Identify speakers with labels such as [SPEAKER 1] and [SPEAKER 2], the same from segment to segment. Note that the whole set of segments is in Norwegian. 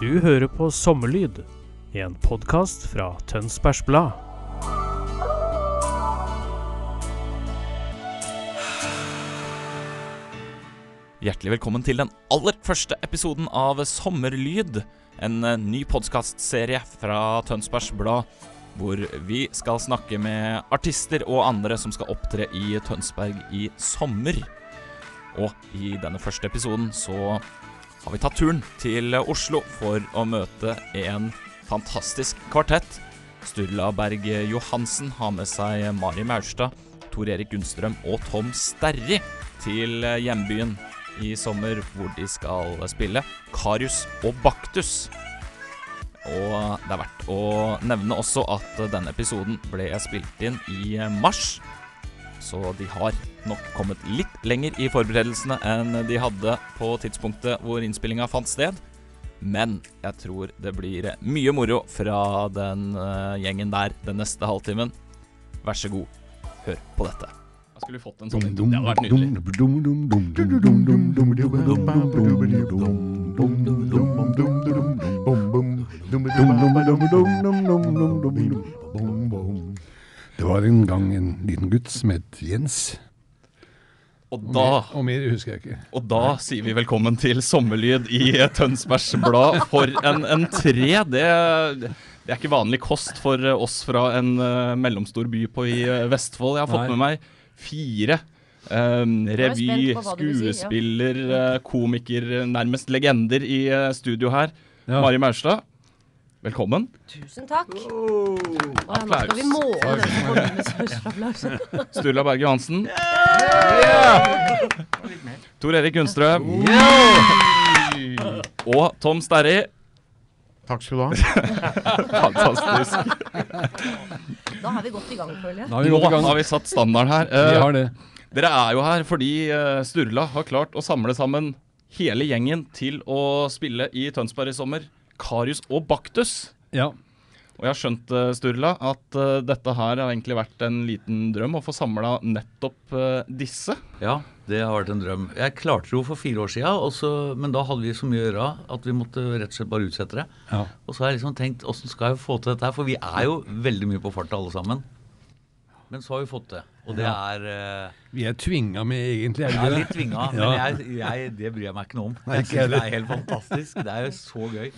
[SPEAKER 1] Du hører på Sommerlyd, en podkast fra Tønsbergs Blad.
[SPEAKER 2] Hjertelig velkommen til den aller første episoden av Sommerlyd. En eh, ny podkastserie fra Tønsbergs Blad, hvor vi skal snakke med artister og andre som skal opptre i Tønsberg i sommer. Og i denne første episoden så har vi tatt turen til Oslo for å møte en fantastisk kvartett. Sturla Berg Johansen har med seg Mari Maurstad, Tor Erik Gunnstrøm og Tom Sterri til hjembyen i sommer, hvor de skal spille Karius og Baktus. Og det er verdt å nevne også at denne episoden ble spilt inn i mars. Så de har nok kommet litt lenger i forberedelsene enn de hadde på tidspunktet hvor innspillinga fant sted. Men jeg tror det blir mye moro fra den eh, gjengen der den neste halvtimen. Vær så god, hør på dette. Da skulle vi fått en sånn Det hadde vært nydelig.
[SPEAKER 3] Det var en gang en liten gutt som het Jens.
[SPEAKER 2] Og da
[SPEAKER 3] Og mer husker jeg ikke.
[SPEAKER 2] Og da sier vi velkommen til sommerlyd i Tønsbergs Blad for en entré. Det, det er ikke vanlig kost for oss fra en uh, mellomstor by på i uh, Vestfold. Jeg har fått
[SPEAKER 3] Nei.
[SPEAKER 2] med meg fire. Um, revy,
[SPEAKER 4] skuespiller, på hva du vil si, ja.
[SPEAKER 2] eh, komiker, nærmest legender i uh, studio her.
[SPEAKER 3] Ja.
[SPEAKER 2] Mari Maurstad, velkommen.
[SPEAKER 4] Tusen takk. Oh. ja, nå skal vi måle som applaus.
[SPEAKER 2] Sturla Berge Johansen. Tor Erik Gunnstrøm. Og Tom Sterri.
[SPEAKER 5] Takk skal du ha.
[SPEAKER 2] Fantastisk.
[SPEAKER 4] Da har vi gått i gang, føler jeg.
[SPEAKER 3] Da har vi
[SPEAKER 2] Nå
[SPEAKER 3] i gang.
[SPEAKER 2] har vi satt standarden her.
[SPEAKER 3] Vi
[SPEAKER 2] Eh,
[SPEAKER 3] har det.
[SPEAKER 2] dere er jo her fordi uh, Sturla har klart å samle sammen hele gjengen til å spille i Tønsberg i sommer. Karius og Baktus.
[SPEAKER 3] Ja.
[SPEAKER 2] Og jeg har skjønt, eh, Sturla, at uh, dette her har egentlig vært en liten drøm å få samla nettopp uh, disse.
[SPEAKER 6] Ja, det har vært en drøm. Jeg klarte det jo for fire år siden, men da hadde vi så mye å gjøre at vi måtte rett og slett bare utsette det.
[SPEAKER 3] Ja.
[SPEAKER 6] Og så har jeg liksom tenkt åssen skal jeg få til dette her, for vi er jo veldig mye på farta alle sammen. Men så har vi fått det. Og det er uh,
[SPEAKER 3] Vi er tvinga med, egentlig. Er vi
[SPEAKER 6] er litt tvinga,
[SPEAKER 3] Ja.
[SPEAKER 6] men jeg, jeg, det bryr jeg meg ikke noe om.
[SPEAKER 3] Nei,
[SPEAKER 6] Jeg synes det er helt fantastisk. Det er jo så gøy.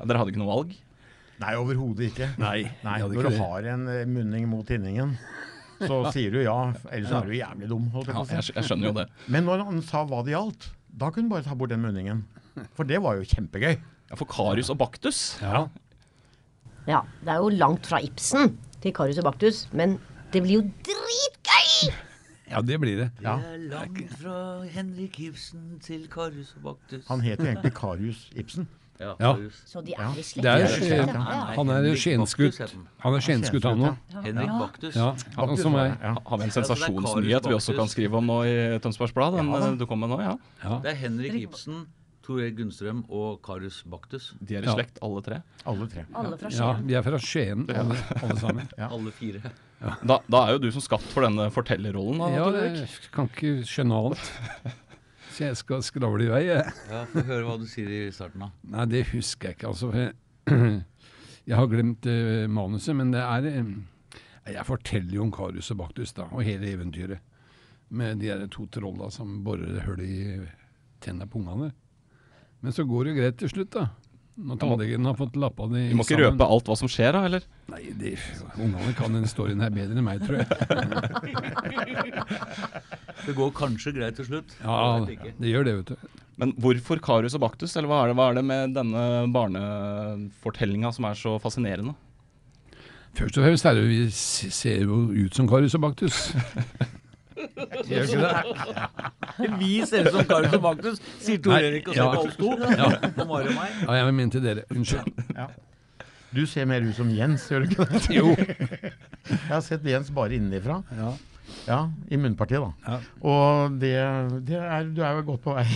[SPEAKER 2] Ja, dere hadde ikke noe valg?
[SPEAKER 5] Nei, overhodet ikke.
[SPEAKER 3] Nei,
[SPEAKER 5] Nei, Når du
[SPEAKER 3] det.
[SPEAKER 5] har en eh, munning mot tinningen, så sier du ja. Ellers er du jævlig dum. jeg
[SPEAKER 2] Ja, jeg, jeg skjønner jo det.
[SPEAKER 5] Men når han sa hva det gjaldt, da kunne du bare ta bort den munningen. For det var jo kjempegøy.
[SPEAKER 2] Ja, For Karius og Baktus
[SPEAKER 3] Ja.
[SPEAKER 4] Ja, det er jo langt fra Ibsen til Karius og Baktus, men det blir jo dritgøy!
[SPEAKER 3] ja, det blir det.
[SPEAKER 5] Ja.
[SPEAKER 6] Det er langt fra Henrik Ibsen til Karius og Baktus.
[SPEAKER 5] Han het jo egentlig Karius Ibsen.
[SPEAKER 6] Ja,
[SPEAKER 3] Ja.
[SPEAKER 4] Så de er i slekt.
[SPEAKER 3] Det er,
[SPEAKER 5] Ja,
[SPEAKER 3] han er skjenskutt.
[SPEAKER 6] Han.
[SPEAKER 3] Er skjenskutt, han òg.
[SPEAKER 6] Henrik Baktus.
[SPEAKER 3] Ja, han som er
[SPEAKER 5] Ja.
[SPEAKER 2] har vi en sensasjonsnyhet vi også kan skrive om nå i Tønsbergs Blad? Den eh, du kom med nå, ja.
[SPEAKER 6] Det er Henrik Ibsen, Tor Erik Gunnstrøm og Karius Baktus.
[SPEAKER 2] De er i slekt, alle tre.
[SPEAKER 5] Alle tre.
[SPEAKER 4] Alle fra
[SPEAKER 3] ja, de er fra Skien, alle, alle sammen.
[SPEAKER 6] Alle fire.
[SPEAKER 2] Da, da er jo du som skatt for denne fortellerrollen. Da,
[SPEAKER 3] Ja, jeg kan ikke skjønne alt. Så jeg skal skravle i vei, jeg.
[SPEAKER 6] Ja, Få høre hva du sier i starten, da.
[SPEAKER 3] Nei, det husker jeg ikke, altså. Jeg, jeg har glemt uh, manuset, men det er eh, Jeg forteller jo om Karius og Baktus da, og hele eventyret. Med de der to trolla som borer hull i tenna på ungene. Men så går det jo greit til slutt, da. Når tannlegen har fått lappa det
[SPEAKER 2] Du må ikke røpe alt hva som skjer, da? eller?
[SPEAKER 3] Nei, de, ungene kan den storyen her bedre enn meg, tror jeg.
[SPEAKER 6] Det går kanskje greit til slutt.
[SPEAKER 3] Ja, det gjør det, vet du.
[SPEAKER 2] Men hvorfor Karius og Baktus, eller hva er det, hva er det med denne barnefortellinga som er så fascinerende?
[SPEAKER 3] Først og fremst er det vi ser jo ut som Karius og Baktus. Gjør ikke det?
[SPEAKER 6] Vi ser ut som Karius og Baktus, sier Tor Erik og ser
[SPEAKER 3] ja.
[SPEAKER 6] på oss to.
[SPEAKER 3] Ja.
[SPEAKER 6] Mari og meg.
[SPEAKER 3] Ja, jeg mente dere. Unnskyld.
[SPEAKER 5] Du ser mer ut som Jens, gjør du ikke det?
[SPEAKER 3] Jo.
[SPEAKER 5] Jeg har sett Jens bare innenfra.
[SPEAKER 3] Ja.
[SPEAKER 5] Ja, i munnpartiet, da.
[SPEAKER 3] Ja.
[SPEAKER 5] Og det, det er, du er jo godt på vei.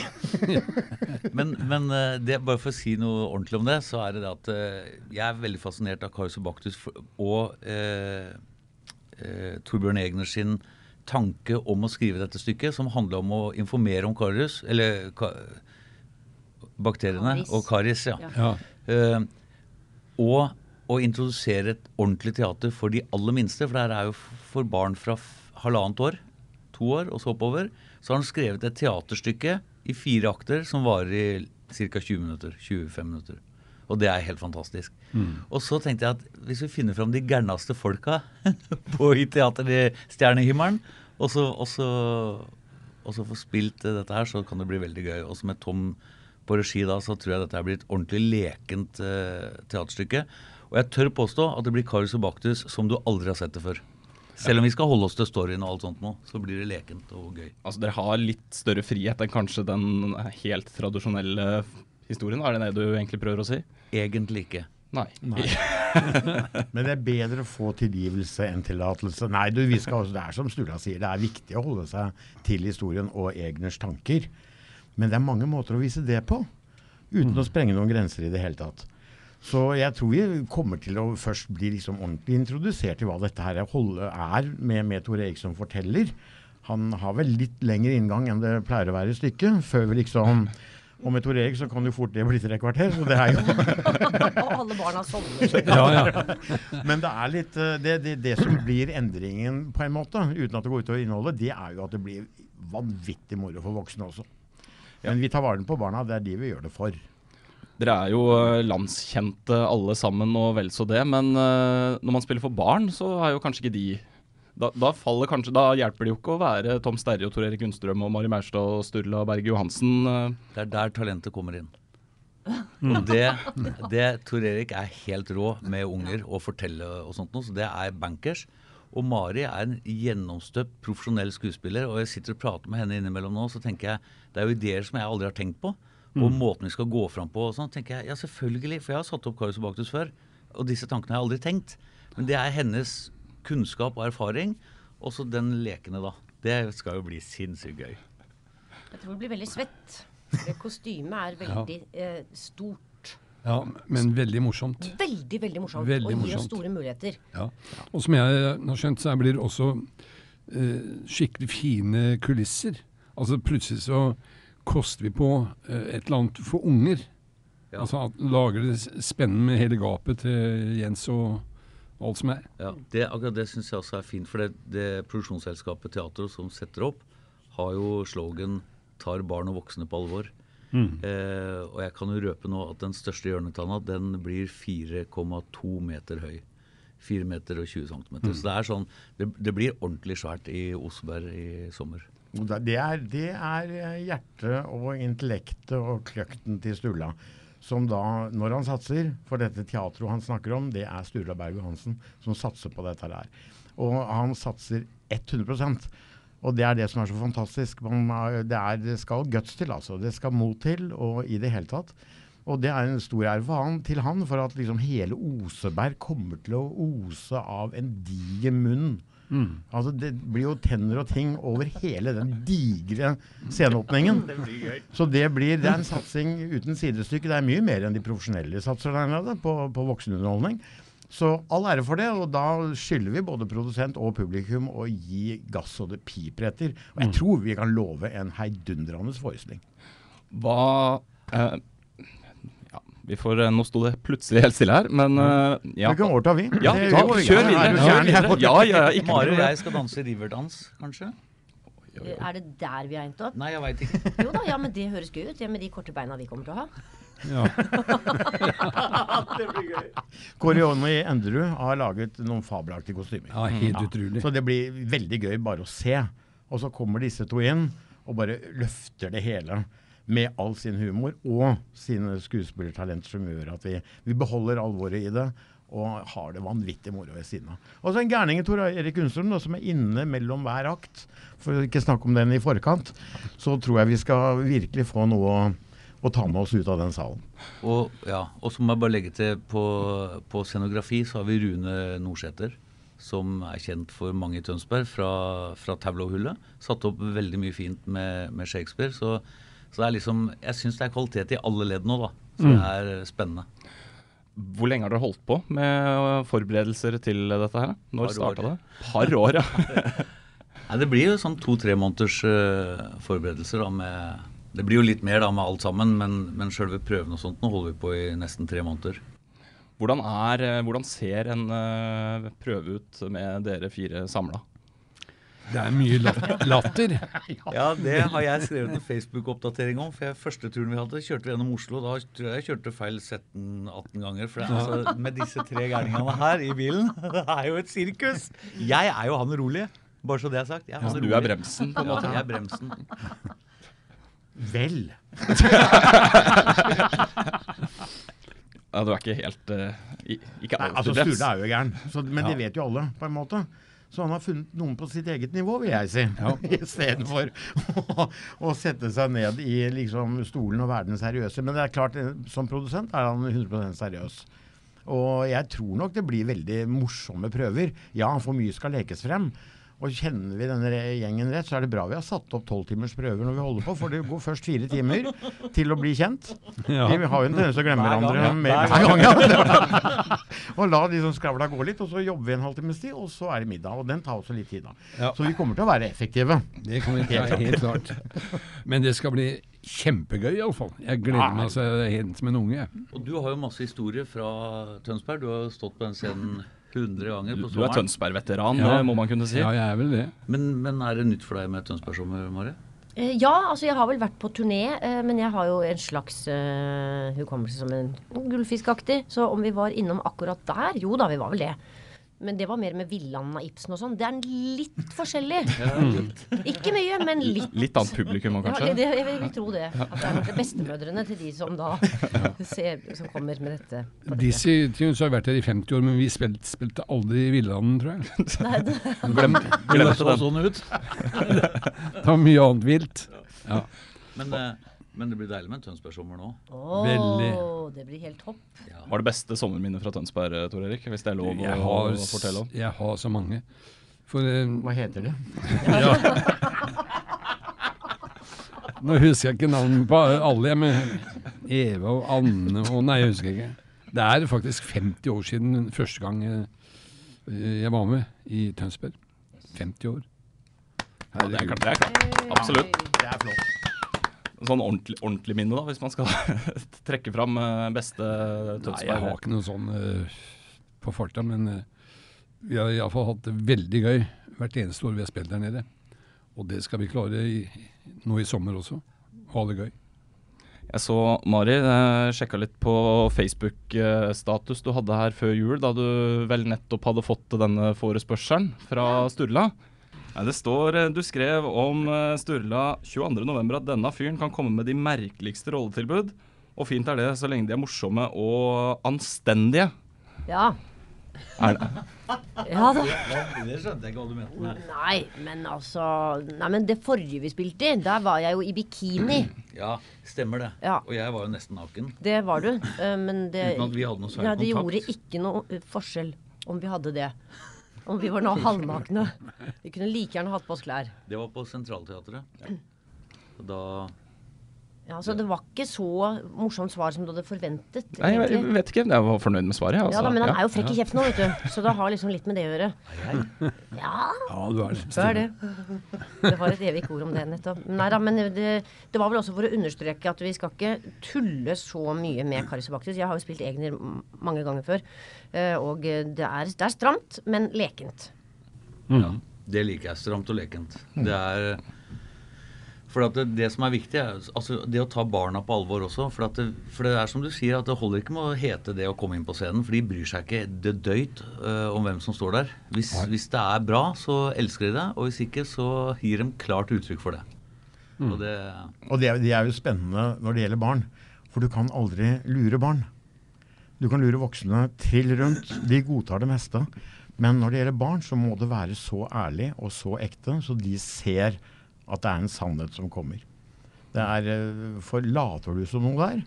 [SPEAKER 6] Men, men eh, det, bare for å si noe ordentlig om det, så er det det at eh, jeg er veldig fascinert av Karius og Baktus og eh, eh, Torbjørn Egner sin tanke om å skrive dette stykket, som handler om å informere om Karius, eller ka, bakteriene,
[SPEAKER 4] Karis.
[SPEAKER 6] og karis, ja.
[SPEAKER 3] Ja.
[SPEAKER 6] Uh, og å introdusere et ordentlig teater for de aller minste, for det her er jo for barn fra halvannet år, to år og så oppover. Så har han skrevet et teaterstykke i fire akter som varer i ca. 20 minutter. 25 minutter. Og det er helt fantastisk. Og så tenkte jeg at hvis vi finner fram de gærneste folka på, i teater i Stjernehimmelen, og så, og så, og så få spilt eh, dette her, så kan det bli veldig gøy. Også med Tom på regi da, så tror jeg dette her blir et ordentlig lekent uh, teaterstykke. Og jeg tør påstå at det blir Karius og Baktus som du aldri har sett det før. Selv om vi skal holde oss til storyen og alt sånt nå, så blir det lekent og gøy.
[SPEAKER 2] Altså, Dere har litt større frihet enn kanskje den helt tradisjonelle historien? Er det det du egentlig prøver å si?
[SPEAKER 6] Egentlig ikke.
[SPEAKER 2] Nei.
[SPEAKER 5] Men det er bedre å få tilgivelse enn tillatelse. Nei, du, vi skal, også- det er som Sturla sier, det er viktig å holde seg til historien og Egners tanker. Men det er mange måter å vise det på, uten å sprenge noen grenser i det hele tatt. Så jeg tror vi kommer til å først bli liksom ordentlig introdusert i hva dette her er, er med, med Tore Eriksson forteller. Han har vel litt lengre inngang enn det pleier å være i stykket, før vi liksom Og med Tor Erik så kan jo fort det bli tre kvarter, så det er jo
[SPEAKER 4] Og alle barna sovner.
[SPEAKER 3] Ja, ja.
[SPEAKER 5] Men det er litt eh, det, det, det som blir endringen, på en måte, uten at det går utover innholdet, det er jo at det blir vanvittig moro for voksne også. Men vi tar varen på barna. Det er de vi gjør det for.
[SPEAKER 2] Dere er jo eh, landskjente alle sammen og vel så det, men eh, når man spiller for barn, så er jo kanskje ikke de da, da faller kanskje, da hjelper det jo ikke å være Tom Sterre og Tor Erik Gunnstrøm og Mari Maurstad og Sturla Berge Johansen. eh.
[SPEAKER 6] Det er der talentet kommer inn. Mm. det, det Tor Erik er helt rå med unger og fortelle og sånt noe, så det er bankers. Og Mari er en gjennomstøpt profesjonell skuespiller, og jeg sitter og prater med henne innimellom nå, så tenker jeg det er jo ideer som jeg aldri har tenkt på. Og måten vi skal gå fram på og sånn, tenker jeg ja selvfølgelig, for jeg har satt opp Karius og Baktus før, og disse tankene har jeg aldri tenkt. Men det er hennes kunnskap og erfaring, og så den lekene, da. Det skal jo bli sinnssykt gøy.
[SPEAKER 4] Jeg tror det blir veldig svett. Kostymet er veldig eh, stort.
[SPEAKER 3] ja, men veldig morsomt.
[SPEAKER 4] Veldig, veldig morsomt.
[SPEAKER 3] Veldig
[SPEAKER 4] og gir oss store muligheter.
[SPEAKER 3] Ja. Og som jeg har skjønt, så blir det også eh, skikkelig fine kulisser. Altså plutselig så koster vi på eh, et eller annet for unger.
[SPEAKER 6] Ja.
[SPEAKER 3] Altså at lager det spennende med hele gapet til Jens og alt som er.
[SPEAKER 6] Ja, det, akkurat det syns jeg også er fint. For det, det produksjonsselskapet Teater som setter opp, har jo slogan 'tar barn og voksne på alvor'. Eh, og jeg kan jo røpe nå at den største hjørnetanna den blir 4,2 meter høy. 4 meter og 20 cm. Så det er sånn det, det blir ordentlig svært i Oseberg i sommer.
[SPEAKER 5] Det er, det er eh, hjertet og intellektet og kløkten til Sturla. Som da, når han satser, for dette teatret han snakker om, det er Sturla Berg Johansen som satser på dette her. Og han satser 100% Og det er det som er så fantastisk. Det, er, det skal guts til, altså. Det skal mot til, og i det hele tatt. Og det er en stor ære for han, til han, for at liksom hele Oseberg kommer til å ose av en diger munn. Altså Det blir jo tenner og ting over hele den digre sceneåpningen. Så det blir det er en satsing uten sidestykke. Det er mye mer enn de profesjonelle satser der nede på, på voksenunderholdning. Så all ære for det, og da skylder vi både produsent og publikum å gi gass og det piper etter. Og jeg tror vi kan love en heidundrende forestilling.
[SPEAKER 2] Hva eh, vi får, eh, Nå sto det plutselig helt stille her, men uh, ja.
[SPEAKER 5] Hvilken år tar vi?
[SPEAKER 2] Ja, ta, kjør videre.
[SPEAKER 5] Er.
[SPEAKER 2] Ja, ja, ja, ikke
[SPEAKER 6] Mari og jeg skal danse riverdans, kanskje?
[SPEAKER 4] Er det der vi har endt opp?
[SPEAKER 6] Nei, jeg veit ikke.
[SPEAKER 4] Jo da, ja, men det høres gøy ut. Det med de korte beina vi kommer til å ha.
[SPEAKER 3] Ja. det blir gøy.
[SPEAKER 5] Korione i Enderud har laget noen fabelaktige kostymer.
[SPEAKER 3] Ja, helt utrolig.
[SPEAKER 5] Så det blir veldig gøy bare å se. Og så kommer disse to inn og bare løfter det hele. Med all sin humor og sine skuespillertalenter som gjør at vi, vi beholder alvoret i det. Og har det vanvittig moro ved siden av. Og så en gærning Tor Erik Unstrøm som er inne mellom hver akt. For ikke snakke om den i forkant. Så tror jeg vi skal virkelig få noe å, å ta med oss ut av den salen.
[SPEAKER 6] Og, ja, og så må jeg bare legge til på, på scenografi så har vi Rune Norsæter Som er kjent for mange i Tønsberg fra, fra Taulohullet. Satt opp veldig mye fint med, med Shakespeare. Så, så det er liksom Jeg syns det er kvalitet i alle ledd nå, da. Så
[SPEAKER 2] Mm.
[SPEAKER 6] det er spennende.
[SPEAKER 2] Hvor lenge har dere holdt på med forberedelser til dette her? Når starta det? Par år, ja.
[SPEAKER 6] Nei, Det blir jo sånn to-tre måneders uh, forberedelser. da med, Det blir jo litt mer da med alt sammen, men, men selve prøvene og sånt nå holder vi på i nesten tre måneder.
[SPEAKER 2] Hvordan, er, eh, hvordan ser en uh, prøve ut med dere fire samla?
[SPEAKER 3] Det er mye lat- latter.
[SPEAKER 6] Ja, det har jeg skrevet en Facebook-oppdatering om. For jeg, første turen vi hadde, kjørte vi gjennom Oslo. Da tror jeg jeg kjørte feil 17-18 ganger. For det, altså, med disse tre gærningene her i bilen, det er jo et sirkus! Jeg er jo han rolige. Bare så det er sagt. Jeg er ja,
[SPEAKER 2] Så du er bremsen, på en måte?
[SPEAKER 6] Ja, jeg er bremsen.
[SPEAKER 5] Vel.
[SPEAKER 2] Ja, du er ikke helt uh, Ikke
[SPEAKER 5] Nei,
[SPEAKER 2] alltid
[SPEAKER 5] altså. Sturle er jo gæren, men
[SPEAKER 2] Ja.
[SPEAKER 5] det vet jo alle, på en måte. Så han har funnet noen på sitt eget nivå, vil jeg si. Istedenfor å, å sette seg ned i liksom, stolen og være den seriøse. Men det er klart, eh, som produsent er han 100% seriøs. Og jeg tror nok det blir veldig morsomme prøver. Ja, for mye skal lekes frem. Og kjenner vi denne gjengen rett, så er det bra vi har satt opp tolvtimers prøver når vi holder på. For det går først fire timer til å bli kjent.
[SPEAKER 3] Ja.
[SPEAKER 5] Vi har jo en tendens til å glemme hverandre
[SPEAKER 3] Hver gang.
[SPEAKER 5] gang. Ja. og la de som skravla gå litt, og så jobber vi en halvtimes tid, og så er det middag. Og den tar også litt tid, da.
[SPEAKER 3] Ja.
[SPEAKER 5] Så vi kommer til å være effektive.
[SPEAKER 3] Det kommer til å være helt klart. Men det skal bli kjempegøy, iallfall. Jeg gleder meg så helt som en unge.
[SPEAKER 6] Og du har jo masse historier fra Tønsberg. Du har jo stått på den scenen 100 ganger på
[SPEAKER 2] Du er
[SPEAKER 6] sommeren.
[SPEAKER 2] Tønsberg-veteran,
[SPEAKER 3] Ja.
[SPEAKER 2] må man kunne si.
[SPEAKER 3] Ja, jeg er vel det.
[SPEAKER 6] Men, men er det nytt for deg med Tønsberg-sommer, Mari?
[SPEAKER 4] Eh, Ja, altså jeg har vel vært på turné, eh, men jeg har jo en slags uh, hukommelse som en gullfiskaktig. Så om vi var innom akkurat der Jo da, vi var vel det. Men det var mer med Villanden av Ibsen og sånn. Det er litt forskjellig. Ikke mye, men litt.
[SPEAKER 2] Litt annet publikum òg,
[SPEAKER 4] Ja,
[SPEAKER 2] kanskje?
[SPEAKER 4] det, jeg vil tro det. At det er det bestemødrene til de som da ser, som kommer med dette.
[SPEAKER 3] Dizzie Tunes har vært her i 50 år, men vi spilte, spilte aldri Villanden, tror jeg.
[SPEAKER 4] Nei, det-
[SPEAKER 2] Glem,
[SPEAKER 6] Det så sånn ut.
[SPEAKER 3] Det var mye annet vilt. Ja.
[SPEAKER 6] Men, eh, men det blir deilig med en Tønsberg-sommer nå.
[SPEAKER 4] Åh,
[SPEAKER 3] Veldig.
[SPEAKER 4] det blir helt topp.
[SPEAKER 2] Har det beste sommerminnet fra Tønsberg, eh, Tor Erik? Hvis det er lov
[SPEAKER 3] Jeg
[SPEAKER 2] å,
[SPEAKER 3] har,
[SPEAKER 2] å fortelle om?
[SPEAKER 3] jeg har så mange. For eh,
[SPEAKER 5] Hva heter det?
[SPEAKER 3] Ja. Nå husker jeg ikke navnet på alle, jeg, men Eva og Anne og Nei, jeg husker ikke. Det er faktisk 50 år siden første gang eh, jeg var med i Tønsberg. 50 år.
[SPEAKER 2] Ja, det er klart. Det er klart. Absolutt.
[SPEAKER 5] Det er flott.
[SPEAKER 2] Sånn ordentlig, ordentlig minne, da, hvis man skal trekke fram beste Tønsberg?
[SPEAKER 3] Nei, jeg har ikke noe sånn uh, på farta, men uh, vi har iallfall hatt det veldig gøy hvert eneste år vi har spilt der nede. Og det skal vi klare i, nå i sommer også. Ha det gøy.
[SPEAKER 2] Jeg så Mari eh, sjekka litt på Facebook-status du hadde her før jul, da du vel nettopp hadde fått denne forespørselen fra Sturla. Nei, det står eh, Du skrev om eh, Sturla 22.11. at denne fyren kan komme med de merkeligste rolletilbud. Og fint er det så lenge de er morsomme og anstendige.
[SPEAKER 4] Ja.
[SPEAKER 2] Er det,
[SPEAKER 4] Ja da.
[SPEAKER 6] Det skjønte jeg ikke hva du mente.
[SPEAKER 4] Nei, men altså Nei, men det forrige vi spilte i, der var jeg jo i bikini.
[SPEAKER 6] Ja, stemmer det.
[SPEAKER 4] Ja.
[SPEAKER 6] Og jeg var jo nesten naken.
[SPEAKER 4] Det var du. eh, Men det
[SPEAKER 6] Uten at vi hadde noe særlig
[SPEAKER 4] ja, Det
[SPEAKER 6] kontakt.
[SPEAKER 4] gjorde ikke noe forskjell om vi hadde det. Om vi var nå halvnakne. Vi kunne like gjerne hatt på oss klær.
[SPEAKER 6] Det var på Centralteatret. Og da
[SPEAKER 4] Ja, så det var ikke så morsomt svar som du hadde forventet.
[SPEAKER 2] nei, jeg, jeg vet ikke. Jeg var fornøyd med svaret. Altså.
[SPEAKER 4] Ja da,
[SPEAKER 2] altså.
[SPEAKER 4] men han
[SPEAKER 2] Ja.
[SPEAKER 4] er jo frekk i kjeften nå, vet du. Så det har liksom litt med det å gjøre. Ja,
[SPEAKER 3] Ja, du er det.
[SPEAKER 4] det er det. Det var et evig ord om det nettopp. Nei da, men det, det var vel også for å understreke at vi skal ikke tulle så mye med Karius. Jeg har jo spilt Egner mange ganger før. eh, Og det er, det er stramt, men lekent.
[SPEAKER 6] Ja, det liker jeg. Stramt og lekent. Det er for at det, det som er viktig, er altså det å ta barna på alvor også. For, at det, for det er som du sier, at det holder ikke med å hete det å komme inn på scenen. For de bryr seg ikke det døyt uh, om hvem som står der. Hvis, hvis det er bra, så elsker de det. Og hvis ikke, så gir de klart uttrykk for det. Og det
[SPEAKER 5] Og det, er- det er jo spennende når det gjelder barn. For du kan aldri lure barn. Du kan lure voksne trill rundt. De godtar det meste. Men når det gjelder barn, så må det være så ærlig og så ekte, så de ser at det er en sannhet som kommer. Det er, eh, For later du som noe der,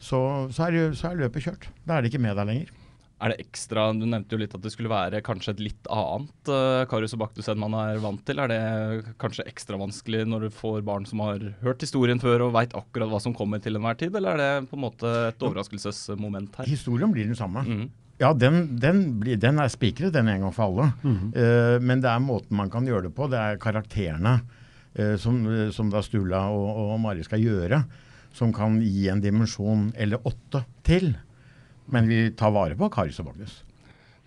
[SPEAKER 5] så, så, er, så er løpet kjørt. Da er det ikke med deg lenger.
[SPEAKER 2] Er det ekstra Du nevnte jo litt at det skulle være kanskje et litt annet uh, Karius og Baktus enn man er vant til. Er det kanskje ekstra vanskelig når du får barn som har hørt historien før og veit akkurat hva som kommer til enhver tid, eller er det på en måte et overraskelsesmoment her?
[SPEAKER 5] Historien blir den samme.
[SPEAKER 2] Mm.
[SPEAKER 5] Ja, den, den, blir, den er spikret, den en gang for alle. Eh, men det er måten man kan gjøre det på. Det er karakterene som, som da Sturla og, og Mari skal gjøre, som kan gi en dimensjon eller åtte til. Men vi tar vare på Karius og Magnus.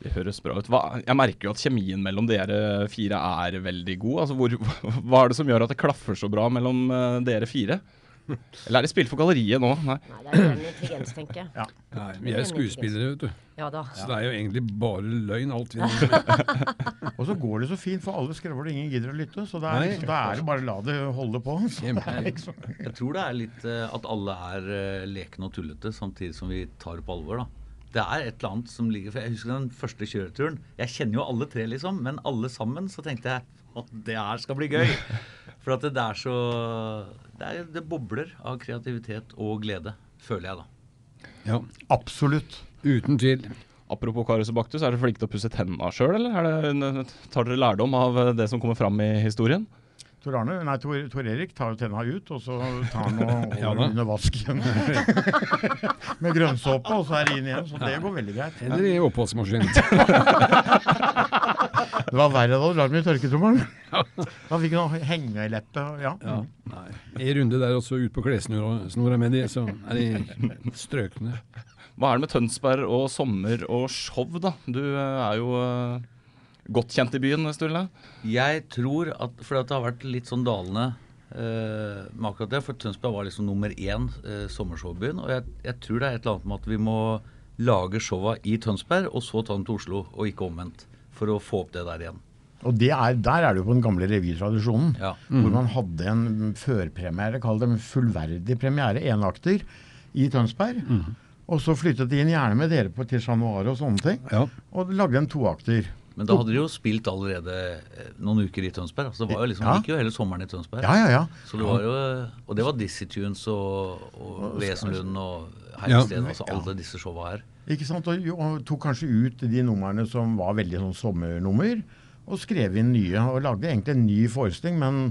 [SPEAKER 2] Det høres bra ut. Hva, jeg merker jo at kjemien mellom dere fire er veldig god. Altså, hvor, hva er det som gjør at det klaffer så bra mellom eh, dere fire? Eller er det spilt for galleriet nå? Nei.
[SPEAKER 4] Nei, det er ren intelligens, tenker jeg.
[SPEAKER 5] Ja.
[SPEAKER 3] Nei, vi er skuespillere, vet du.
[SPEAKER 4] Ja da.
[SPEAKER 3] Så det er jo egentlig bare løgn, alt vi gjør.
[SPEAKER 5] Og så går det så fint, for alle skrever det ingen gidder å lytte. Så da er, liksom, er det bare la det holde på. Liksom,
[SPEAKER 6] Jeg tror det er litt eh, at alle er eh, lekne og tullete, samtidig som vi tar det på alvor. da. Det er et eller annet som ligger For jeg husker den første kjøreturen. Jeg kjenner jo alle tre, liksom, men alle sammen så tenkte jeg at det her skal bli gøy. For at det er så det, er, det bobler av kreativitet og glede, føler jeg, da.
[SPEAKER 3] Ja,
[SPEAKER 5] absolutt.
[SPEAKER 3] uten tvil.
[SPEAKER 2] Apropos Karius og Baktus, er dere flinke til å pusse tenna sjøl, eller er det, tar dere lærdom av eh, det som kommer fram i historien?
[SPEAKER 5] Tor Arne, nei, Tor, Tor Erik tar jo tenna ut, og så tar han og
[SPEAKER 3] Ja
[SPEAKER 5] under vasken med grønnsåpe, og så er det inn igjen. Så det går veldig greit.
[SPEAKER 3] Eller i oppvaskmaskinen.
[SPEAKER 5] Det var verre da du la dem i tørketrommelen. Da fikk han hengeleppe. og- Ja.
[SPEAKER 3] Ja, nei. I runde der også ut på klessnora med de, så er de strøkne.
[SPEAKER 2] Hva er det med Tønsberg og sommer og show, da? Du eh, er jo eh, godt kjent i byen, Sturle?
[SPEAKER 6] Jeg tror at For det har vært litt sånn dalende eh, med akkurat det. For Tønsberg var liksom nummer én eh, sommershowbyen. Og jeg, jeg tror det er et eller annet med at vi må lage showa i Tønsberg, og så ta dem til Oslo, og ikke omvendt. For å få opp det der igjen.
[SPEAKER 5] Og det er, der er jo på den gamle revytradisjonen.
[SPEAKER 6] Ja.
[SPEAKER 5] Hvor man hadde en førpremiere, kall det en fullverdig premiere, enakter, i Tønsberg. Og så flyttet de inn gjerne med dere på til Chat Noir og sånne ting.
[SPEAKER 3] Ja.
[SPEAKER 5] Og lagde en toakter.
[SPEAKER 6] Men da hadde de jo spilt allerede eh, noen uker i Tønsberg. Altså det var jo liksom,
[SPEAKER 5] Ja.
[SPEAKER 6] gikk jo hele sommeren i Tønsberg.
[SPEAKER 5] Ja, ja, ja.
[SPEAKER 6] Så det var jo, og det var Dizzie Tunes og, og Wesenlund og
[SPEAKER 3] Ja.
[SPEAKER 6] stedet, Altså alle disse showa her.
[SPEAKER 5] Ikke sant? Og, og tok kanskje ut de numrene som var veldig sånn sommernummer, og skrev inn nye. Og lagde egentlig en ny forestilling, men,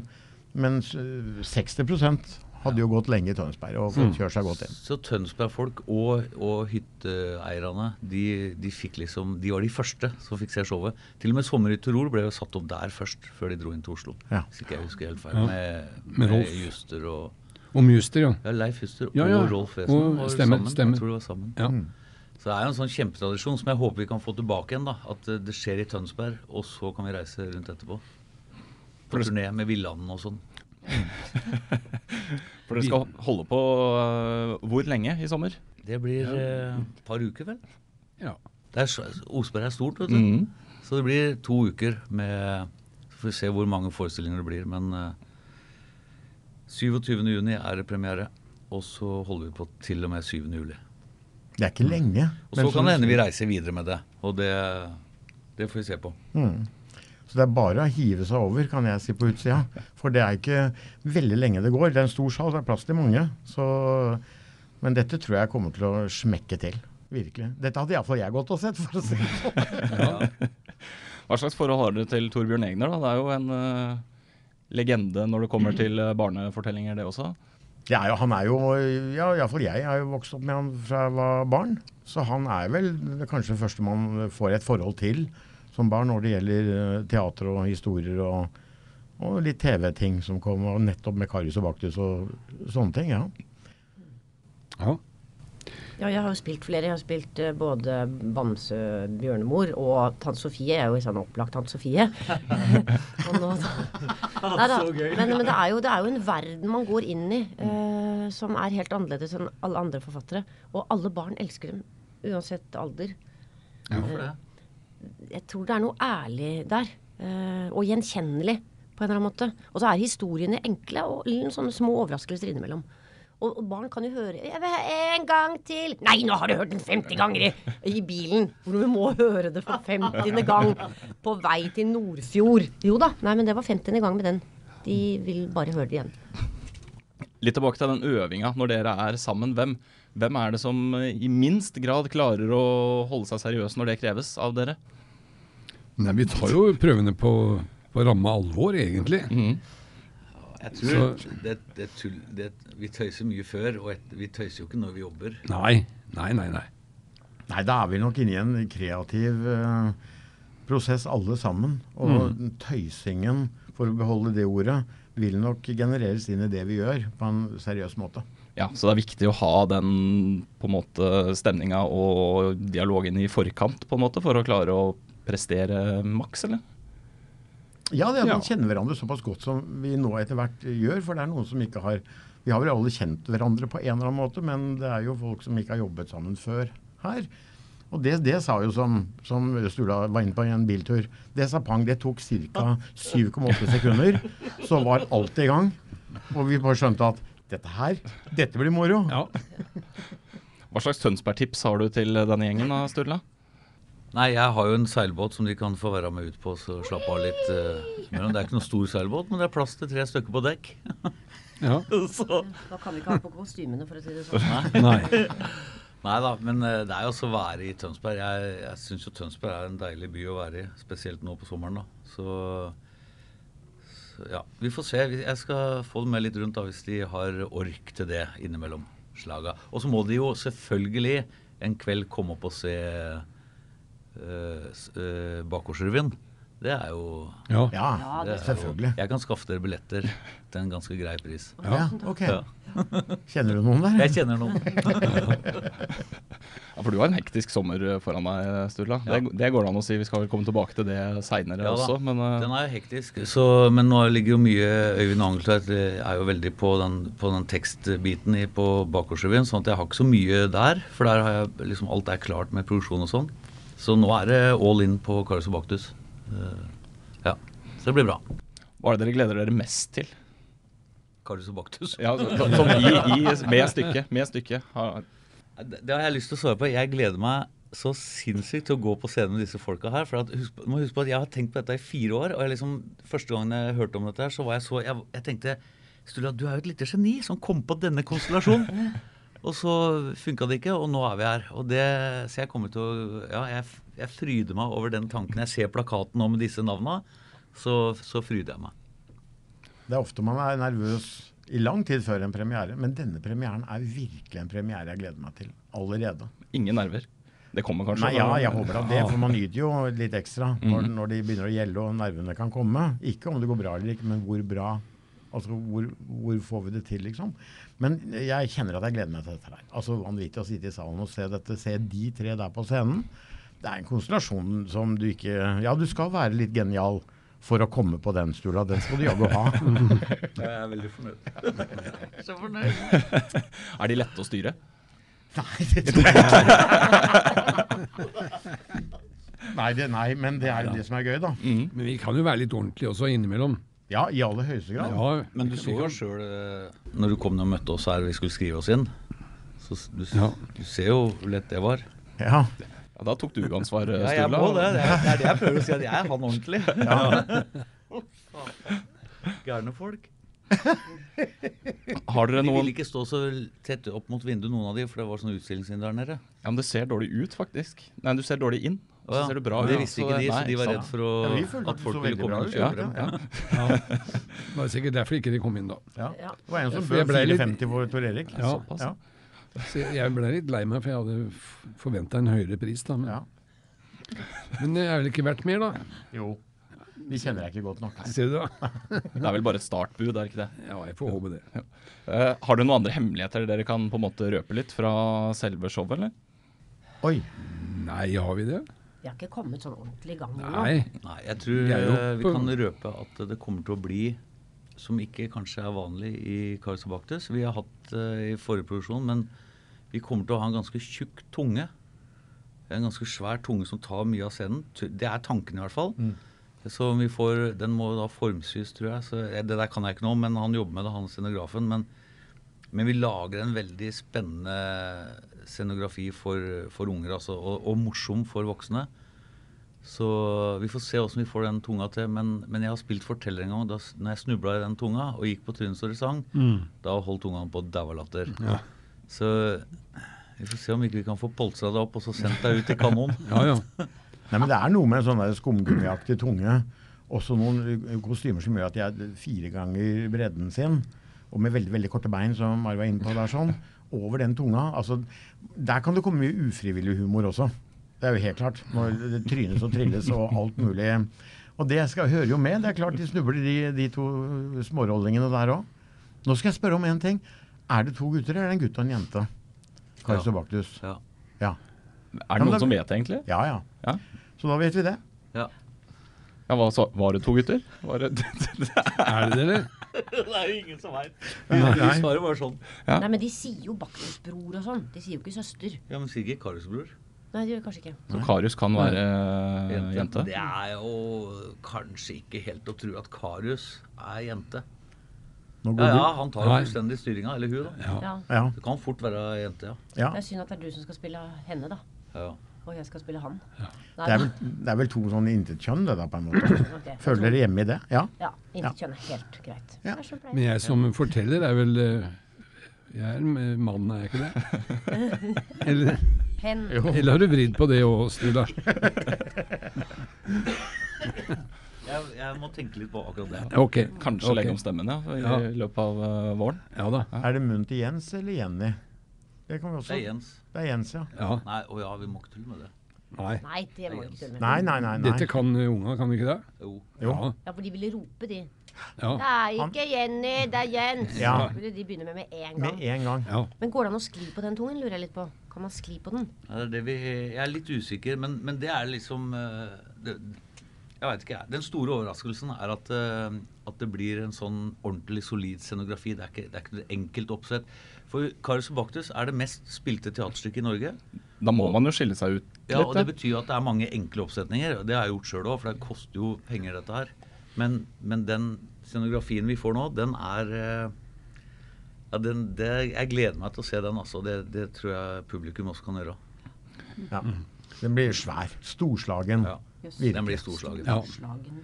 [SPEAKER 5] men 60% hadde jo gått lenge i Tønsberg og fått kjørt seg godt inn.
[SPEAKER 6] Så Tønsberg-folk og, og hytteeierne, de, de fikk liksom De var de første som fikk se showet. Til og med Sommer i Tirol ble jo satt opp der først, før de dro inn til Oslo.
[SPEAKER 5] Ja.
[SPEAKER 6] Hvis ikke jeg husker helt feil.
[SPEAKER 3] Ja.
[SPEAKER 6] Med,
[SPEAKER 3] Med
[SPEAKER 6] med, Juster og
[SPEAKER 3] Og Muster, ja.
[SPEAKER 6] Ja, Leif Juster
[SPEAKER 3] Ja, ja.
[SPEAKER 6] og Rolf Wesen var
[SPEAKER 3] stemmer,
[SPEAKER 6] sammen.
[SPEAKER 3] stemmer.
[SPEAKER 6] Jeg tror det var sammen.
[SPEAKER 3] ja.
[SPEAKER 6] Så det er jo en sånn kjempetradisjon som jeg håper vi kan få tilbake igjen. da At eh, det skjer i Tønsberg, og så kan vi reise rundt etterpå. På turné med Villanden og sånn.
[SPEAKER 2] For dere skal holde på uh, hvor lenge i sommer?
[SPEAKER 6] Det blir eh, et par uker, vel.
[SPEAKER 3] ja.
[SPEAKER 6] Det er, Osberg er stort, vet du.
[SPEAKER 2] Mm.
[SPEAKER 6] Så det blir to uker med Så får vi se hvor mange forestillinger det blir. Men eh, 27. juni er det premiere. Og så holder vi på til og med 7. juli.
[SPEAKER 5] Det er ikke lenge.
[SPEAKER 6] Og så kan det hende vi reiser videre med det. Og det, det får vi se på.
[SPEAKER 5] Mm. Så det er bare å hive seg over, kan jeg si på utsida. For det er ikke veldig lenge det går. Det er en stor sal, det er plass til mange. Så, men dette tror jeg kommer til å smekke til. Virkelig. Dette hadde iallfall jeg gått og sett, for å si det sånn.
[SPEAKER 2] Hva slags forhold har dere til Torbjørn Egner? da? Det er jo en eh, legende når det kommer til eh, barnefortellinger, det også.
[SPEAKER 5] Ja, ja, han er jo Ja, iallfall jeg har jo vokst opp med han fra jeg var barn. Så han er vel kanskje den første man får et forhold til som barn når det gjelder eh, teater og historier og, og litt TV-ting som kom, og nettopp med Karius og Baktus og sånne ting. ja.
[SPEAKER 3] ja.
[SPEAKER 4] Ja, jeg har jo spilt flere. Jeg har spilt uh, både Bamse, Bjørnemor og Tante Sofie. Jeg er jo sånn opplagt Tante Sofie. og nå, Nei da. Men, men det, er jo, det er jo en verden man går inn i uh, som er helt annerledes enn alle andre forfattere. Og alle barn elsker dem, uansett alder.
[SPEAKER 6] Hvorfor det?
[SPEAKER 4] Jeg tror det er noe ærlig der. eh, og gjenkjennelig på en eller annen måte. Og så er historiene enkle og sånne små overraskelser innimellom. Og, og barn kan jo høre jeg vil ha En gang til! Nei, nå har du hørt den 50 ganger i, i bilen! Hvor du må høre det for 50. gang på vei til Nordfjord. Jo da. Nei, men det var 50. gang med den. De vil bare høre det igjen.
[SPEAKER 2] Litt tilbake til den øvinga når dere er sammen. Hvem, hvem er det som i minst grad klarer å holde seg seriøs når det kreves av dere?
[SPEAKER 3] Nei, vi tar jo prøvene på, på ramme alvor, egentlig.
[SPEAKER 6] Jeg tror det, det, tull, det, Vi tøyser mye før, og et, vi tøyser jo ikke når vi jobber.
[SPEAKER 3] Nei, nei, nei. nei.
[SPEAKER 5] Nei, da er vi nok inne i en kreativ uh, prosess alle sammen. Og
[SPEAKER 2] Mm.
[SPEAKER 5] tøysingen, for å beholde det ordet, vil nok genereres inn i det vi gjør, på en seriøs måte.
[SPEAKER 2] Ja, Så det er viktig å ha den på en måte stemninga og dialogen i forkant på en måte for å klare å prestere maks, eller?
[SPEAKER 5] Ja, det er at
[SPEAKER 2] Ja.
[SPEAKER 5] kjenner hverandre såpass godt som vi nå etter hvert gjør. For det er noen som ikke har Vi har vel alle kjent hverandre på en eller annen måte, men det er jo folk som ikke har jobbet sammen før her. Og det, det sa jo som, som Sturla var inne på i en biltur, det sa pang. Det tok ca. 7,8 sekunder. Så var alt i gang. Og vi bare skjønte at dette her, dette blir moro.
[SPEAKER 2] Hva slags Tønsberg-tips har du til denne gjengen da, Sturla?
[SPEAKER 6] Nei, jeg har jo en seilbåt som de kan få være med ut på, så slappe av litt. Uh, det er ikke noen stor seilbåt, men det er plass til tre stykker på dekk.
[SPEAKER 3] Ja.
[SPEAKER 6] så
[SPEAKER 4] Da kan vi ikke ha på kostymene, for å si det sånn.
[SPEAKER 6] Nei. Nei da, men eh, det er jo også å være i Tønsberg. Jeg, jeg syns jo Tønsberg er en deilig by å være i, spesielt nå på sommeren. da. Så, så ja, vi får se. Jeg skal få dem med litt rundt da, hvis de har ork til det innimellom slaga. Og så må de jo selvfølgelig en kveld komme opp og se uh, Bakgårdsrevyen. Det er jo
[SPEAKER 3] Ja.
[SPEAKER 5] Ja,
[SPEAKER 6] det er jo-
[SPEAKER 5] selvfølgelig.
[SPEAKER 6] Jeg kan skaffe dere billetter til en ganske grei pris.
[SPEAKER 5] Ja, ok.
[SPEAKER 6] Ja.
[SPEAKER 5] Kjenner du noen der?
[SPEAKER 6] Jeg kjenner noen.
[SPEAKER 2] Ja, For du har en hektisk sommer foran deg, Sturla. Det, det går det an å si. Vi skal vel komme tilbake til det seinere
[SPEAKER 6] Ja
[SPEAKER 2] også, men uh...
[SPEAKER 6] Den er jo hektisk. Så, men nå ligger jo mye Øyvind Angeltveit er jo veldig på den, på den tekstbiten i, på Bakgårdsrevyen, sånn at jeg har ikke så mye der. For der har jeg liksom alt er klart med produksjon og sånn. Så nå er det all in på Karius og Baktus. Eh, ja. Så det blir bra.
[SPEAKER 2] hva er det dere gleder dere mest til?
[SPEAKER 6] Karius og Baktus.
[SPEAKER 2] Ja, så, så, som i, i, med stykket. Med stykket.
[SPEAKER 6] Det, har jeg lyst til å svare på. Jeg gleder meg så sinnssykt til å gå på scenen med disse folka her. For at, husk, må huske på at jeg har tenkt på dette i fire år. Og jeg liksom, første gangen jeg hørte om dette, her, så var jeg så Jeg, jeg tenkte Sturla, du er jo et lite geni som kom på denne konstellasjonen. og så funka det ikke, og nå er vi her. Og det, så jeg kommer til å Ja, jeg, jeg fryder meg over den tanken. Jeg ser plakaten nå med disse navna, så, så fryder jeg meg.
[SPEAKER 5] Det er ofte man er nervøs i lang tid før en premiere, men denne premieren er virkelig en premiere jeg gleder meg til allerede.
[SPEAKER 2] Ingen nerver. Det kommer kanskje?
[SPEAKER 5] Nei, ja, jeg håper det, for man nyter jo litt ekstra når,
[SPEAKER 2] Mhm.
[SPEAKER 5] når de begynner å gjelde og nervene kan komme. Ikke om det går bra eller ikke, men hvor bra. Altså hvor, hvor får vi det til, liksom. Men jeg kjenner at jeg gleder meg til dette her. Altså vanvittig å sitte i salen og se dette, se de tre der på scenen. Det er en konstellasjon som du ikke Ja, du skal være litt genial for å komme på den, stula. Den skal du jaggu ha.
[SPEAKER 6] Jeg er veldig fornøyd. så fornøyd.
[SPEAKER 2] Er de lette å styre?
[SPEAKER 5] Nei, det tror jeg ikke. Nei, det, nei, men det er jo det som er gøy, da.
[SPEAKER 3] Men vi kan jo være litt ordentlige også innimellom.
[SPEAKER 5] Ja, i aller høyeste grad.
[SPEAKER 3] Ja,
[SPEAKER 6] Men du så jo sjøl når du kom ned og møtte oss her vi skulle skrive oss inn. Så du,
[SPEAKER 3] Ja.
[SPEAKER 6] du ser jo hvor lett det var.
[SPEAKER 5] Ja.
[SPEAKER 2] Ja, da tok du ansvar,
[SPEAKER 6] Ja, jeg må det. Det er, det er det jeg prøver å si, at jeg er han ordentlig. Gærne folk.
[SPEAKER 2] Har dere
[SPEAKER 6] De
[SPEAKER 2] noen
[SPEAKER 6] ville ikke stå så tett opp mot vinduet, noen av de, for det var sånn utstillingsvindu der nede.
[SPEAKER 2] Ja, men det ser dårlig ut, faktisk. Nei, du ser dårlig inn. Og så ser du bra
[SPEAKER 6] Det
[SPEAKER 2] ut.
[SPEAKER 6] visste ikke de, så de var redd for å,
[SPEAKER 5] Ja, at
[SPEAKER 6] folk ville komme og kjøpe
[SPEAKER 5] ja,
[SPEAKER 6] dem.
[SPEAKER 5] ja.
[SPEAKER 3] Det var sikkert derfor ikke de kom inn da.
[SPEAKER 5] Ja.
[SPEAKER 4] Ja.
[SPEAKER 5] Det var en som bød
[SPEAKER 3] ble litt-
[SPEAKER 5] 450 for Tor Erik.
[SPEAKER 3] Ja.
[SPEAKER 2] Såpass.
[SPEAKER 5] Ja.
[SPEAKER 3] Så jeg- ble litt lei meg, for jeg hadde forventa en høyere pris. da. Men,
[SPEAKER 5] Ja.
[SPEAKER 3] men det er vel ikke verdt mer, da?
[SPEAKER 5] Jo. Vi kjenner deg ikke godt nok.
[SPEAKER 3] Ser du det?
[SPEAKER 2] Det er vel bare et startbud, er det ikke det?
[SPEAKER 3] Ja, jeg får håpe det.
[SPEAKER 2] Eh, har du noen andre hemmeligheter dere kan på en måte røpe litt fra selve showet, eller?
[SPEAKER 5] Oi.
[SPEAKER 3] Nei, har vi det?
[SPEAKER 4] Vi har ikke kommet sånn ordentlig i gang nå.
[SPEAKER 3] Nei.
[SPEAKER 6] Nei, jeg tror
[SPEAKER 3] Vi
[SPEAKER 6] eh, kan røpe at det kommer til å bli som ikke kanskje er vanlig i Karius. Vi har hatt uh, i forrige produksjon, men vi kommer til å ha en ganske tjukk tunge. En ganske svær tunge som tar mye av scenen. Det er tanken i hvert fall. Så vi får, Den må da formsys, tror jeg. Så Det der kan jeg ikke noe om, men han jobber med det, han scenografen. Men, men vi lager en veldig spennende scenografi for, for unger, altså, og, og morsom for voksne. Så vi får se åssen vi får den tunga til. Men, men jeg har spilt forteller en gang, og da, når jeg snubla i den tunga og gikk på trynet så det sang,
[SPEAKER 3] Mm.
[SPEAKER 6] da holdt tunga på å daue latter.
[SPEAKER 3] Ja.
[SPEAKER 6] Så vi får se om ikke vi kan få polstra deg opp og så sendt deg ut i kanon.
[SPEAKER 3] Ja, ja.
[SPEAKER 5] Nei, men Det er noe med sånn der skumgummiaktig tunge. Også noen kostymer som gjør at de er fire ganger bredden sin. Og med veldig veldig korte bein, som Mari var inne på der, sånn. Over den tunga. altså Der kan det komme mye ufrivillig humor også. Det er jo helt klart. Når det trynes og trilles og alt mulig. Og det skal, hører jo med. Det er klart de snubler, de, de to smårollingene der òg. Nå skal jeg spørre om én ting. Er det to gutter, eller er det en gutt og en jente? Karius
[SPEAKER 6] Ja.
[SPEAKER 5] og Baktus.
[SPEAKER 6] Ja.
[SPEAKER 5] ja.
[SPEAKER 2] Er det noen som vet det, egentlig?
[SPEAKER 5] Ja, ja.
[SPEAKER 2] Ja.
[SPEAKER 5] Så da vet vi det.
[SPEAKER 6] Ja.
[SPEAKER 2] Ja, hva, så, var det to gutter? Var det,
[SPEAKER 3] Er det det, eller?
[SPEAKER 6] det er jo ingen som veit. Svaret var sånn.
[SPEAKER 2] Ja.
[SPEAKER 4] Nei, men de sier jo Baktus-bror og sånn. De sier jo ikke søster.
[SPEAKER 6] Ja, men sier ikke Karius-bror.
[SPEAKER 4] Nei, det gjør kanskje ikke.
[SPEAKER 2] Så Karius kan være jente. jente?
[SPEAKER 6] Det er jo kanskje ikke helt å tro at Karius er jente.
[SPEAKER 5] Nå
[SPEAKER 6] Ja,
[SPEAKER 5] går
[SPEAKER 6] ja,
[SPEAKER 5] du.
[SPEAKER 6] han tar jo fullstendig styringa, eller hun, da.
[SPEAKER 3] Ja.
[SPEAKER 4] Ja.
[SPEAKER 5] Ja.
[SPEAKER 6] Det kan fort være jente, ja.
[SPEAKER 5] ja.
[SPEAKER 4] Det er synd at det er du som skal spille henne, da.
[SPEAKER 6] ja.
[SPEAKER 4] Og jeg skal spille han. Ja.
[SPEAKER 5] Det er, vel, det er vel to sånne intetkjønn, det da, på en måte.
[SPEAKER 4] Okay,
[SPEAKER 5] Føler dere hjemme i det? Ja.
[SPEAKER 4] Ja, intetkjønn er helt greit.
[SPEAKER 5] Ja.
[SPEAKER 3] Men jeg som forteller er vel eh, Jeg er mann, er jeg ikke det? Eller,
[SPEAKER 4] Hen.
[SPEAKER 3] eller har du vridd på det òg, Sturla?
[SPEAKER 6] Jeg, jeg må tenke litt på akkurat det.
[SPEAKER 3] Ok.
[SPEAKER 2] Kanskje
[SPEAKER 3] okay.
[SPEAKER 2] legge om stemmen, ja, i
[SPEAKER 3] Ja.
[SPEAKER 2] løpet av eh, våren.
[SPEAKER 3] Ja da.
[SPEAKER 5] Er det munn til Jens eller Jenny? Det kan vi også.
[SPEAKER 6] Det er Jens.
[SPEAKER 5] Det er Jens, ja.
[SPEAKER 3] Ja.
[SPEAKER 6] Nei, å ja, vi må ikke tulle med det.
[SPEAKER 3] Nei.
[SPEAKER 4] Nei, det må ikke tulle med.
[SPEAKER 5] Nei, nei, nei. nei.
[SPEAKER 3] Dette kan eh, unga, kan de ikke det?
[SPEAKER 6] Jo.
[SPEAKER 5] Jo.
[SPEAKER 3] Ja.
[SPEAKER 4] Ja, for de ville rope, de.
[SPEAKER 3] ja.
[SPEAKER 4] Det er ikke Jenny, det er Jens.
[SPEAKER 5] Ja.
[SPEAKER 4] De begynne med med en gang.
[SPEAKER 5] Med en gang.
[SPEAKER 3] ja.
[SPEAKER 4] Men går det an å skli på den tungen, lurer jeg litt på. Kan man skli på den?
[SPEAKER 6] Ja, det er det vi, jeg er litt usikker, men, men det er liksom eh, det, Jeg vet ikke. Den store overraskelsen er at, uh, at det blir en sånn ordentlig solid scenografi. Det er ikke, det er ikke et enkelt oppsett. For Karius og Baktus er det mest spilte teaterstykket i Norge.
[SPEAKER 2] Da må man jo skille seg ut litt.
[SPEAKER 6] Ja, og det betyr at det er mange enkle oppsetninger. Det har jeg gjort sjøl òg, for det koster jo penger, dette her. Men, men den scenografien vi får nå, den er uh, ja, den, det, Jeg gleder meg til å se den. altså. Det, det tror jeg publikum også kan gjøre.
[SPEAKER 5] Ja. Den blir svær. Storslagen.
[SPEAKER 6] Ja.
[SPEAKER 5] Virkelig.
[SPEAKER 6] Den blir storslagen.
[SPEAKER 3] ja.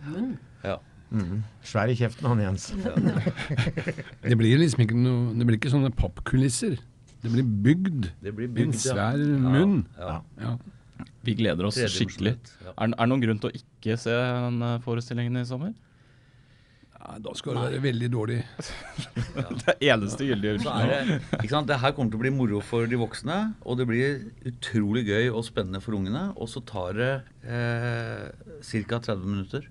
[SPEAKER 4] Munn.
[SPEAKER 6] Ja.
[SPEAKER 5] Mhm. Svær i kjeften, han Jens.
[SPEAKER 3] Det blir liksom ikke noe Det blir ikke sånne pappkulisser. Det blir bygd.
[SPEAKER 6] Det blir
[SPEAKER 3] En
[SPEAKER 6] svær ja.
[SPEAKER 3] munn.
[SPEAKER 6] Ja.
[SPEAKER 3] Ja.
[SPEAKER 2] Vi gleder oss skikkelig.
[SPEAKER 6] Ja.
[SPEAKER 2] Er, er det noen grunn til å ikke se den eh, forestillingen i sommer?
[SPEAKER 3] Ja, da skal det være veldig dårlig.
[SPEAKER 2] Det eneste gyldige
[SPEAKER 6] unnskyldningen. er det, her kommer til å bli moro for de voksne, og det blir utrolig gøy og spennende for ungene. Og så tar det eh, ca. 30 minutter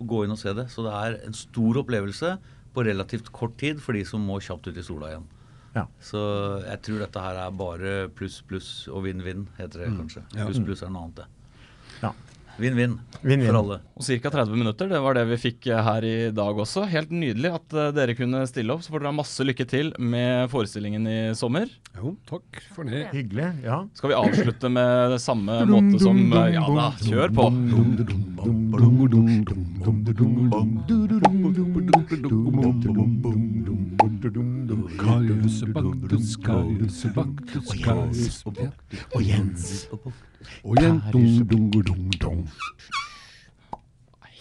[SPEAKER 6] å gå inn og se det. Så det er en stor opplevelse på relativt kort tid for de som må kjapt ut i sola igjen.
[SPEAKER 5] Ja.
[SPEAKER 6] Så jeg tror dette her er bare pluss, pluss og vinn-vinn, heter det kanskje. Pluss, pluss er noe annet, det.
[SPEAKER 5] Ja.
[SPEAKER 6] Vinn-vinn for alle.
[SPEAKER 2] Og ca. 30 minutter, det var det vi fikk eh, her i dag også. Helt nydelig at eh, dere kunne stille opp. Så får dere ha masse lykke til med forestillingen i sommer.
[SPEAKER 3] Jo, takk for det.
[SPEAKER 5] Hyggelig. Ja.
[SPEAKER 2] Skal vi avslutte med det samme måte som eh, Ja da, kjør på.
[SPEAKER 3] Karius og Baktus, Karius og Baktus, Karius og Baktus
[SPEAKER 5] Og Jens.
[SPEAKER 3] Og Jens.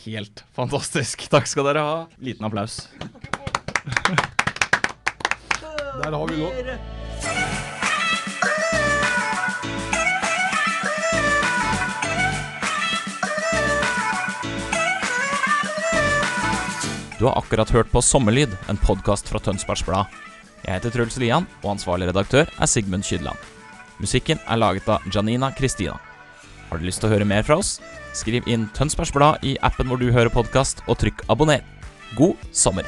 [SPEAKER 2] Helt fantastisk. Takk skal dere ha. Liten applaus.
[SPEAKER 3] Der har vi nå.
[SPEAKER 2] Du har akkurat hørt på Sommerlyd, en podkast fra Tønsbergs Blad. Jeg heter Truls Lian, og ansvarlig redaktør er Sigmund Kydland. Musikken er laget av Janina Kristina. Har du lyst til å høre mer fra oss? Skriv inn Tønsbergs Blad i appen hvor du hører podkast, og trykk abonner. God sommer!